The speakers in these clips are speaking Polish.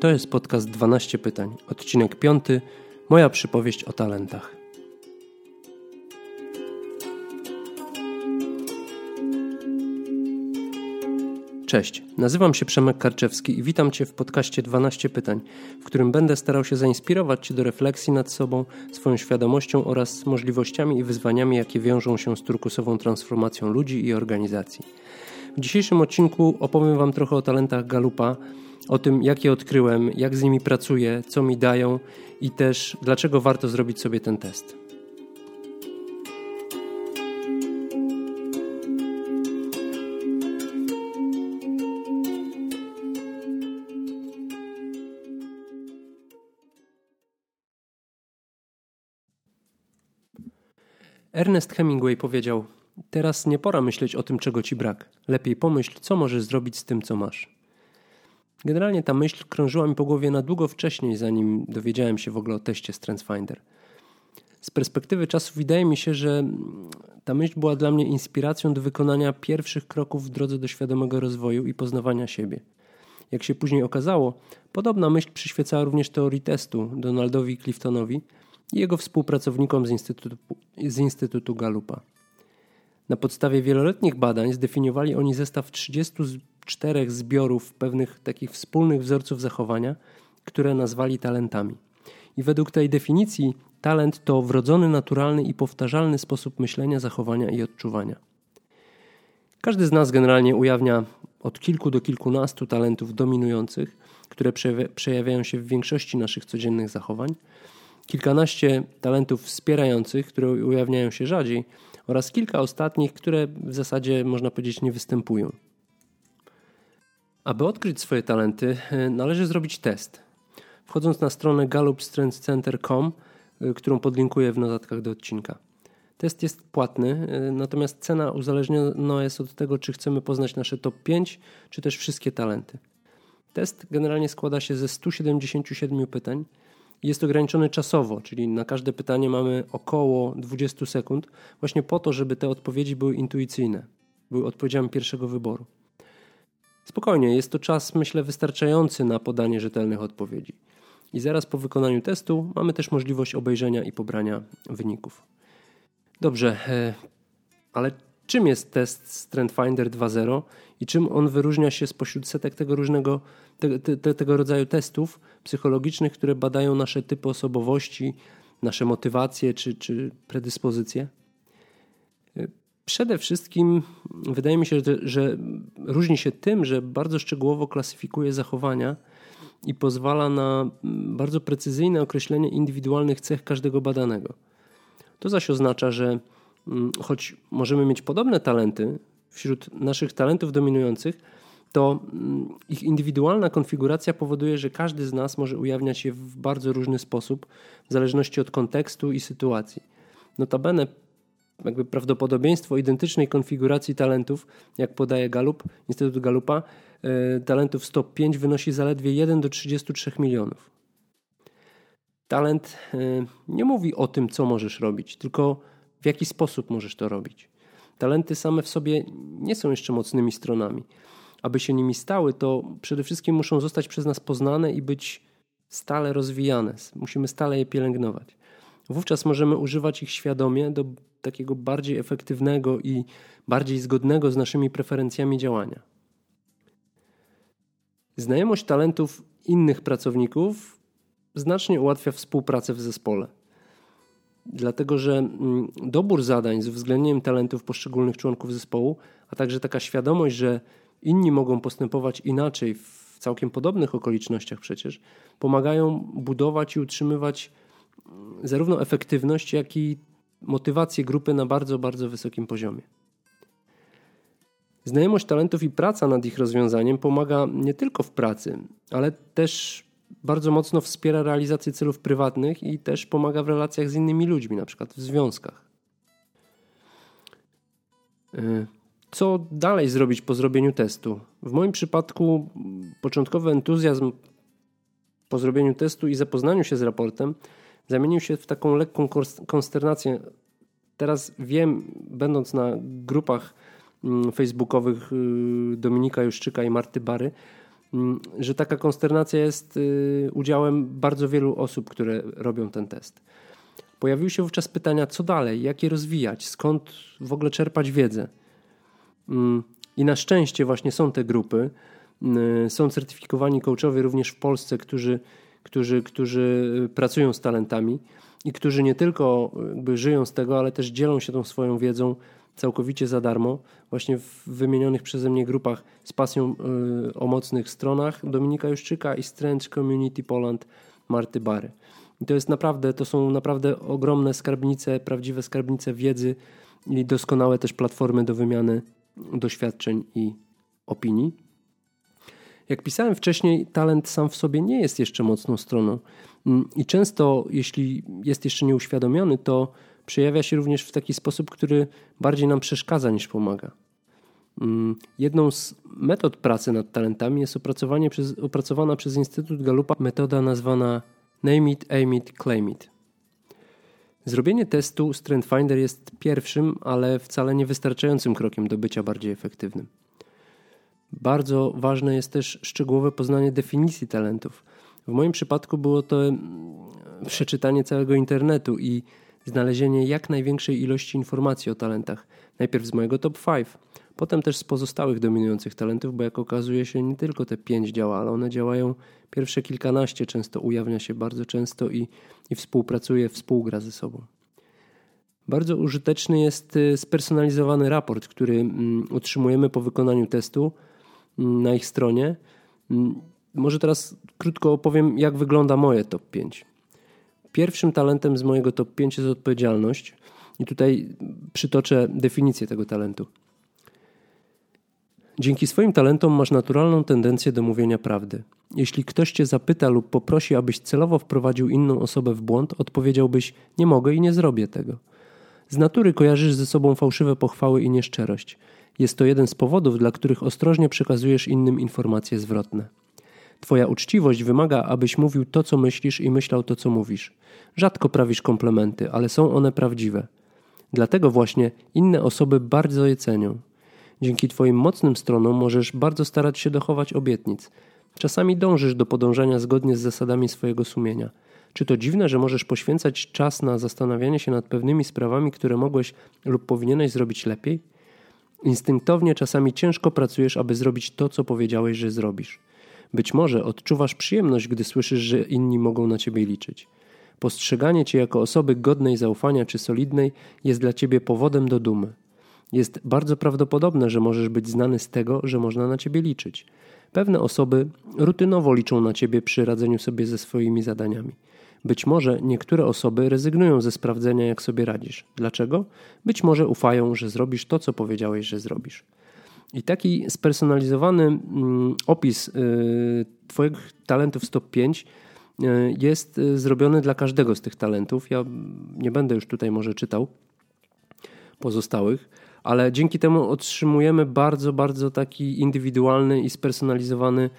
To jest podcast 12 pytań, odcinek 5. Moja przypowieść o talentach. Cześć, nazywam się Przemek Karczewski i witam Cię w podcaście 12 pytań, w którym będę starał się zainspirować Cię do refleksji nad sobą, swoją świadomością oraz możliwościami i wyzwaniami, jakie wiążą się z turkusową transformacją ludzi i organizacji. W dzisiejszym odcinku opowiem Wam trochę o talentach Galupa, o tym, jak je odkryłem, jak z nimi pracuję, co mi dają i też dlaczego warto zrobić sobie ten test. Ernest Hemingway powiedział: Teraz nie pora myśleć o tym, czego ci brak. Lepiej pomyśl, co możesz zrobić z tym, co masz. Generalnie ta myśl krążyła mi po głowie na długo wcześniej, zanim dowiedziałem się w ogóle o teście StrengthsFinder. Z perspektywy czasu wydaje mi się, że ta myśl była dla mnie inspiracją do wykonania pierwszych kroków w drodze do świadomego rozwoju i poznawania siebie. Jak się później okazało, podobna myśl przyświecała również teorii testu Donaldowi Cliftonowi i jego współpracownikom z Instytutu, z Instytutu Galupa. Na podstawie wieloletnich badań zdefiniowali oni zestaw 34 zbiorów pewnych takich wspólnych wzorców zachowania, które nazwali talentami. I według tej definicji talent to wrodzony, naturalny i powtarzalny sposób myślenia, zachowania i odczuwania. Każdy z nas generalnie ujawnia od kilku do kilkunastu talentów dominujących, które przejawiają się w większości naszych codziennych zachowań, kilkanaście talentów wspierających, które ujawniają się rzadziej, oraz kilka ostatnich, które w zasadzie można powiedzieć nie występują. Aby odkryć swoje talenty, e, należy zrobić test. Wchodząc na stronę gallupstrengthcenter.com, e, którą podlinkuję w notatkach do odcinka. Test jest płatny, e, natomiast cena uzależniona jest od tego, czy chcemy poznać nasze top 5, czy też wszystkie talenty. Test generalnie składa się ze 177 pytań, jest ograniczony czasowo, czyli na każde pytanie mamy około 20 sekund, właśnie po to, żeby te odpowiedzi były intuicyjne, były odpowiedziami pierwszego wyboru. Spokojnie, jest to czas, myślę, wystarczający na podanie rzetelnych odpowiedzi. I zaraz po wykonaniu testu mamy też możliwość obejrzenia i pobrania wyników. Dobrze, e, ale czym jest test StrengthFinder 2.0 i czym on wyróżnia się spośród setek tego różnego, te, te, tego rodzaju testów psychologicznych, które badają nasze typy osobowości, nasze motywacje czy, czy predyspozycje? Przede wszystkim wydaje mi się, że, że różni się tym, że bardzo szczegółowo klasyfikuje zachowania i pozwala na bardzo precyzyjne określenie indywidualnych cech każdego badanego. To zaś oznacza, że choć możemy mieć podobne talenty, wśród naszych talentów dominujących, to mm, ich indywidualna konfiguracja powoduje, że każdy z nas może ujawniać się w bardzo różny sposób, w zależności od kontekstu i sytuacji. Notabene jakby prawdopodobieństwo identycznej konfiguracji talentów, jak podaje Galup, Instytut Galupa, e, talentów stop 5 wynosi zaledwie 1 do 33 milionów. Talent e, nie mówi o tym, co możesz robić, tylko w jaki sposób możesz to robić. Talenty same w sobie nie są jeszcze mocnymi stronami. Aby się nimi stały, to przede wszystkim muszą zostać przez nas poznane i być stale rozwijane. Musimy stale je pielęgnować. Wówczas możemy używać ich świadomie do takiego bardziej efektywnego i bardziej zgodnego z naszymi preferencjami działania. Znajomość talentów innych pracowników znacznie ułatwia współpracę w zespole dlatego że mm, dobór zadań z uwzględnieniem talentów poszczególnych członków zespołu, a także taka świadomość, że inni mogą postępować inaczej w całkiem podobnych okolicznościach przecież, pomagają budować i utrzymywać mm, zarówno efektywność, jak i motywację grupy na bardzo, bardzo wysokim poziomie. Znajomość talentów i praca nad ich rozwiązaniem pomaga nie tylko w pracy, ale też bardzo mocno wspiera realizację celów prywatnych i też pomaga w relacjach z innymi ludźmi, na przykład w związkach. Y, co dalej zrobić po zrobieniu testu? W moim przypadku początkowy entuzjazm po zrobieniu testu i zapoznaniu się z raportem zamienił się w taką lekką konsternację. Teraz wiem, będąc na grupach mm, facebookowych y, Dominika Juszczyka i Marty Bary, że taka konsternacja jest y, udziałem bardzo wielu osób, które robią ten test. Pojawiły się wówczas pytania, co dalej, jak je rozwijać, skąd w ogóle czerpać wiedzę. Mm, I na szczęście właśnie są te grupy, są certyfikowani coachowie również w Polsce, którzy, którzy, którzy pracują z talentami i którzy nie tylko jakby żyją z tego, ale też dzielą się tą swoją wiedzą całkowicie za darmo, właśnie w wymienionych przeze mnie grupach z pasją y, o mocnych stronach Dominika Juszczyka i Strange Community Poland Marty Bary. I to jest naprawdę, to są naprawdę ogromne skarbnice, prawdziwe skarbnice wiedzy i doskonałe też platformy do wymiany doświadczeń i opinii. Jak pisałem wcześniej, talent sam w sobie nie jest jeszcze mocną stroną. Mm, I często, jeśli jest jeszcze nieuświadomiony, to przejawia się również w taki sposób, który bardziej nam przeszkadza niż pomaga. Mm, jedną z metod pracy nad talentami jest opracowanie przez, opracowana przez Instytut Galupa metoda nazwana Name It, Aim It, Claim It. Zrobienie testu Finder jest pierwszym, ale wcale nie wystarczającym krokiem do bycia bardziej efektywnym. Bardzo ważne jest też szczegółowe poznanie definicji talentów. W moim przypadku było to mm, przeczytanie całego internetu i znalezienie jak największej ilości informacji o talentach. Najpierw z mojego top 5, potem też z pozostałych dominujących talentów, bo jak okazuje się, nie tylko te 5 działa, ale one działają pierwsze kilkanaście, często ujawnia się bardzo często i, i współpracuje, współgra ze sobą. Bardzo użyteczny jest y, spersonalizowany raport, który mm, otrzymujemy po wykonaniu testu mm, na ich stronie. Mm, może teraz krótko opowiem, jak wygląda moje top 5. Pierwszym talentem z mojego top 5 jest odpowiedzialność. I tutaj przytoczę definicję tego talentu. Dzięki swoim talentom masz naturalną tendencję do mówienia prawdy. Jeśli ktoś cię zapyta lub poprosi, abyś celowo wprowadził inną osobę w błąd, odpowiedziałbyś: Nie mogę i nie zrobię tego. Z natury kojarzysz ze sobą fałszywe pochwały i nieszczerość. Jest to jeden z powodów, dla których ostrożnie przekazujesz innym informacje zwrotne. Twoja uczciwość wymaga, abyś mówił to, co myślisz i myślał to, co mówisz. Rzadko prawisz komplementy, ale są one prawdziwe. Dlatego właśnie inne osoby bardzo je cenią. Dzięki Twoim mocnym stronom możesz bardzo starać się dochować obietnic. Czasami dążysz do podążania zgodnie z zasadami swojego sumienia. Czy to dziwne, że możesz poświęcać czas na zastanawianie się nad pewnymi sprawami, które mogłeś lub powinieneś zrobić lepiej? Instynktownie czasami ciężko pracujesz, aby zrobić to, co powiedziałeś, że zrobisz. Być może odczuwasz przyjemność, gdy słyszysz, że inni mogą na ciebie liczyć. Postrzeganie cię jako osoby godnej zaufania czy solidnej jest dla ciebie powodem do dumy. Jest bardzo prawdopodobne, że możesz być znany z tego, że można na ciebie liczyć. Pewne osoby rutynowo liczą na ciebie przy radzeniu sobie ze swoimi zadaniami. Być może niektóre osoby rezygnują ze sprawdzenia, jak sobie radzisz. Dlaczego? Być może ufają, że zrobisz to, co powiedziałeś, że zrobisz. I taki spersonalizowany mm, opis y, Twoich talentów stop 5 y, jest y, zrobiony dla każdego z tych talentów. Ja nie będę już tutaj może czytał pozostałych, ale dzięki temu otrzymujemy bardzo, bardzo taki indywidualny i spersonalizowany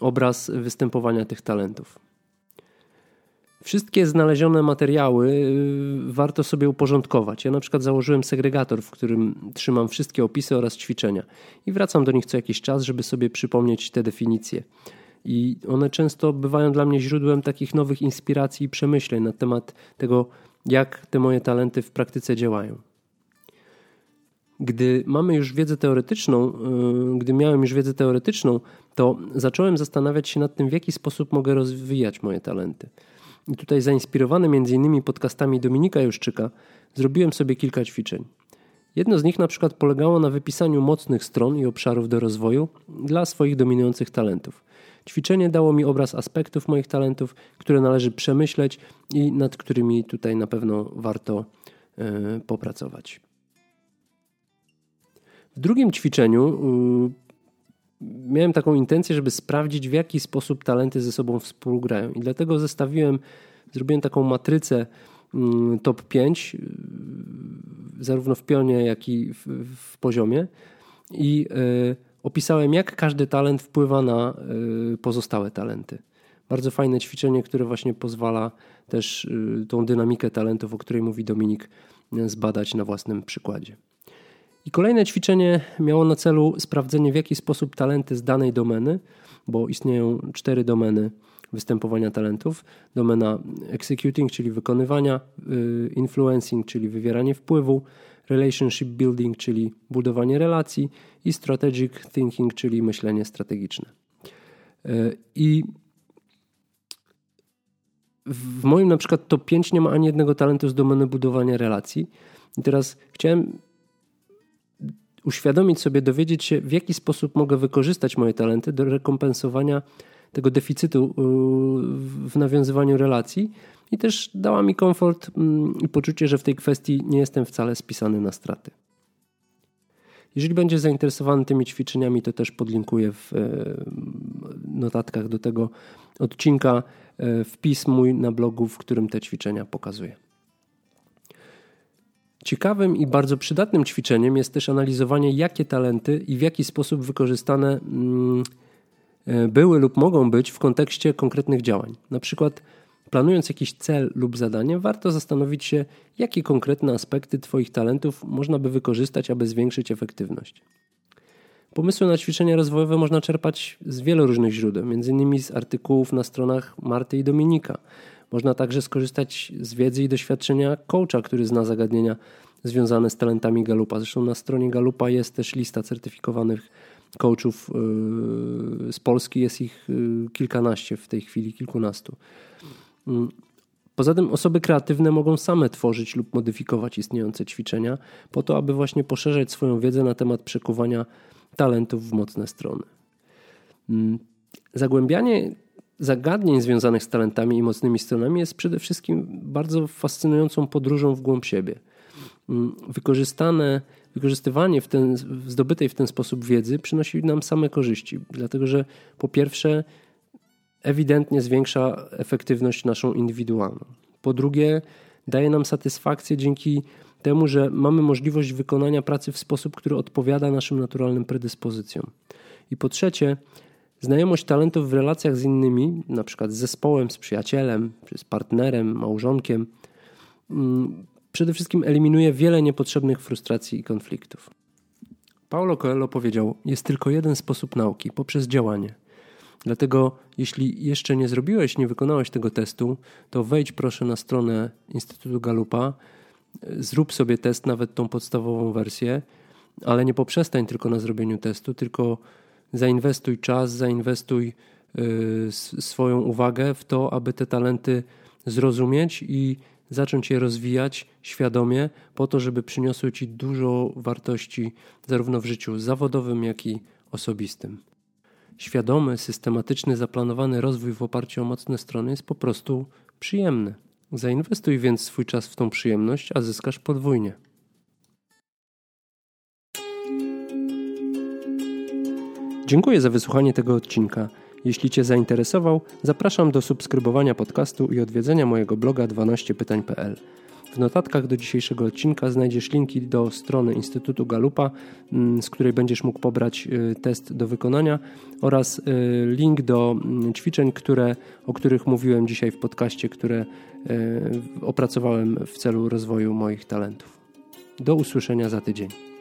obraz występowania tych talentów. Wszystkie znalezione materiały y, warto sobie uporządkować. Ja na przykład założyłem segregator, w którym trzymam wszystkie opisy oraz ćwiczenia i wracam do nich co jakiś czas, żeby sobie przypomnieć te definicje. I one często bywają dla mnie źródłem takich nowych inspiracji i przemyśleń na temat tego, jak te moje talenty w praktyce działają. Gdy mamy już wiedzę teoretyczną, y, gdy miałem już wiedzę teoretyczną, to zacząłem zastanawiać się nad tym, w jaki sposób mogę rozwijać moje talenty. I tutaj zainspirowany m.in. podcastami Dominika Juszczyka zrobiłem sobie kilka ćwiczeń. Jedno z nich na przykład polegało na wypisaniu mocnych stron i obszarów do rozwoju dla swoich dominujących talentów. Ćwiczenie dało mi obraz aspektów moich talentów, które należy przemyśleć i nad którymi tutaj na pewno warto yy, popracować. W drugim ćwiczeniu yy, miałem taką intencję, żeby sprawdzić, w jaki sposób talenty ze sobą współgrają. I dlatego zestawiłem, zrobiłem taką matrycę mm, top 5, y, zarówno w pionie, jak i w, w poziomie. I y, opisałem, jak każdy talent wpływa na y, pozostałe talenty. Bardzo fajne ćwiczenie, które właśnie pozwala też tą dynamikę talentów, o której mówi Dominik, zbadać na własnym przykładzie. I kolejne ćwiczenie miało na celu sprawdzenie, w jaki sposób talenty z danej domeny, bo istnieją cztery domeny występowania talentów: domena executing, czyli wykonywania, y, influencing, czyli wywieranie wpływu, relationship building, czyli budowanie relacji i strategic thinking, czyli myślenie strategiczne. Y, I w moim na przykład top 5 nie ma ani jednego talentu z domeny budowania relacji. I teraz chciałem uświadomić sobie, dowiedzieć się, w jaki sposób mogę wykorzystać moje talenty do rekompensowania tego deficytu y, w nawiązywaniu relacji. I też dała mi komfort mm, i poczucie, że w tej kwestii nie jestem wcale spisany na straty. Jeżeli będziesz zainteresowany tymi ćwiczeniami, to też podlinkuję w e, notatkach do tego odcinka e, wpis mój na blogu, w którym te ćwiczenia pokazuję. Ciekawym i bardzo przydatnym ćwiczeniem jest też analizowanie, jakie talenty i w jaki sposób wykorzystane mm, e, były lub mogą być w kontekście konkretnych działań. Na przykład, planując jakiś cel lub zadanie, warto zastanowić się, jakie konkretne aspekty Twoich talentów można by wykorzystać, aby zwiększyć efektywność. Pomysły na ćwiczenia rozwojowe można czerpać z wielu różnych źródeł, m.in. z artykułów na stronach Marty i Dominika można także skorzystać z wiedzy i doświadczenia coacha, który zna zagadnienia związane z talentami Galupa. Zresztą na stronie Galupa jest też lista certyfikowanych coachów yy, z Polski. Jest ich yy, kilkanaście w tej chwili, kilkunastu. Mm. Poza tym osoby kreatywne mogą same tworzyć lub modyfikować istniejące ćwiczenia po to, aby właśnie poszerzać swoją wiedzę na temat przekuwania talentów w mocne strony. Mm. Zagłębianie zagadnień związanych z talentami i mocnymi stronami jest przede wszystkim bardzo fascynującą podróżą w głąb siebie. Mm, wykorzystane, wykorzystywanie w ten, zdobytej w ten sposób wiedzy przynosi nam same korzyści, dlatego że po pierwsze ewidentnie zwiększa efektywność naszą indywidualną. Po drugie daje nam satysfakcję dzięki temu, że mamy możliwość wykonania pracy w sposób, który odpowiada naszym naturalnym predyspozycjom. I po trzecie, Znajomość talentów w relacjach z innymi, na przykład z zespołem, z przyjacielem, z partnerem, małżonkiem, mm, przede wszystkim eliminuje wiele niepotrzebnych frustracji i konfliktów. Paulo Coelho powiedział: Jest tylko jeden sposób nauki poprzez działanie. Dlatego, jeśli jeszcze nie zrobiłeś, nie wykonałeś tego testu, to wejdź proszę na stronę Instytutu Galupa, zrób sobie test, nawet tą podstawową wersję, ale nie poprzestań tylko na zrobieniu testu, tylko zainwestuj czas, zainwestuj y, swoją uwagę w to, aby te talenty zrozumieć i zacząć je rozwijać świadomie, po to, żeby przyniosły ci dużo wartości zarówno w życiu zawodowym, jak i osobistym. Świadomy, systematyczny, zaplanowany rozwój w oparciu o mocne strony jest po prostu przyjemny. Zainwestuj więc swój czas w tą przyjemność, a zyskasz podwójnie. Dziękuję za wysłuchanie tego odcinka. Jeśli Cię zainteresował, zapraszam do subskrybowania podcastu i odwiedzenia mojego bloga 12pytań.pl. W notatkach do dzisiejszego odcinka znajdziesz linki do strony Instytutu Galupa, mm, z której będziesz mógł pobrać y, test do wykonania oraz y, link do mm, ćwiczeń, które, o których mówiłem dzisiaj w podcaście, które y, opracowałem w celu rozwoju moich talentów. Do usłyszenia za tydzień.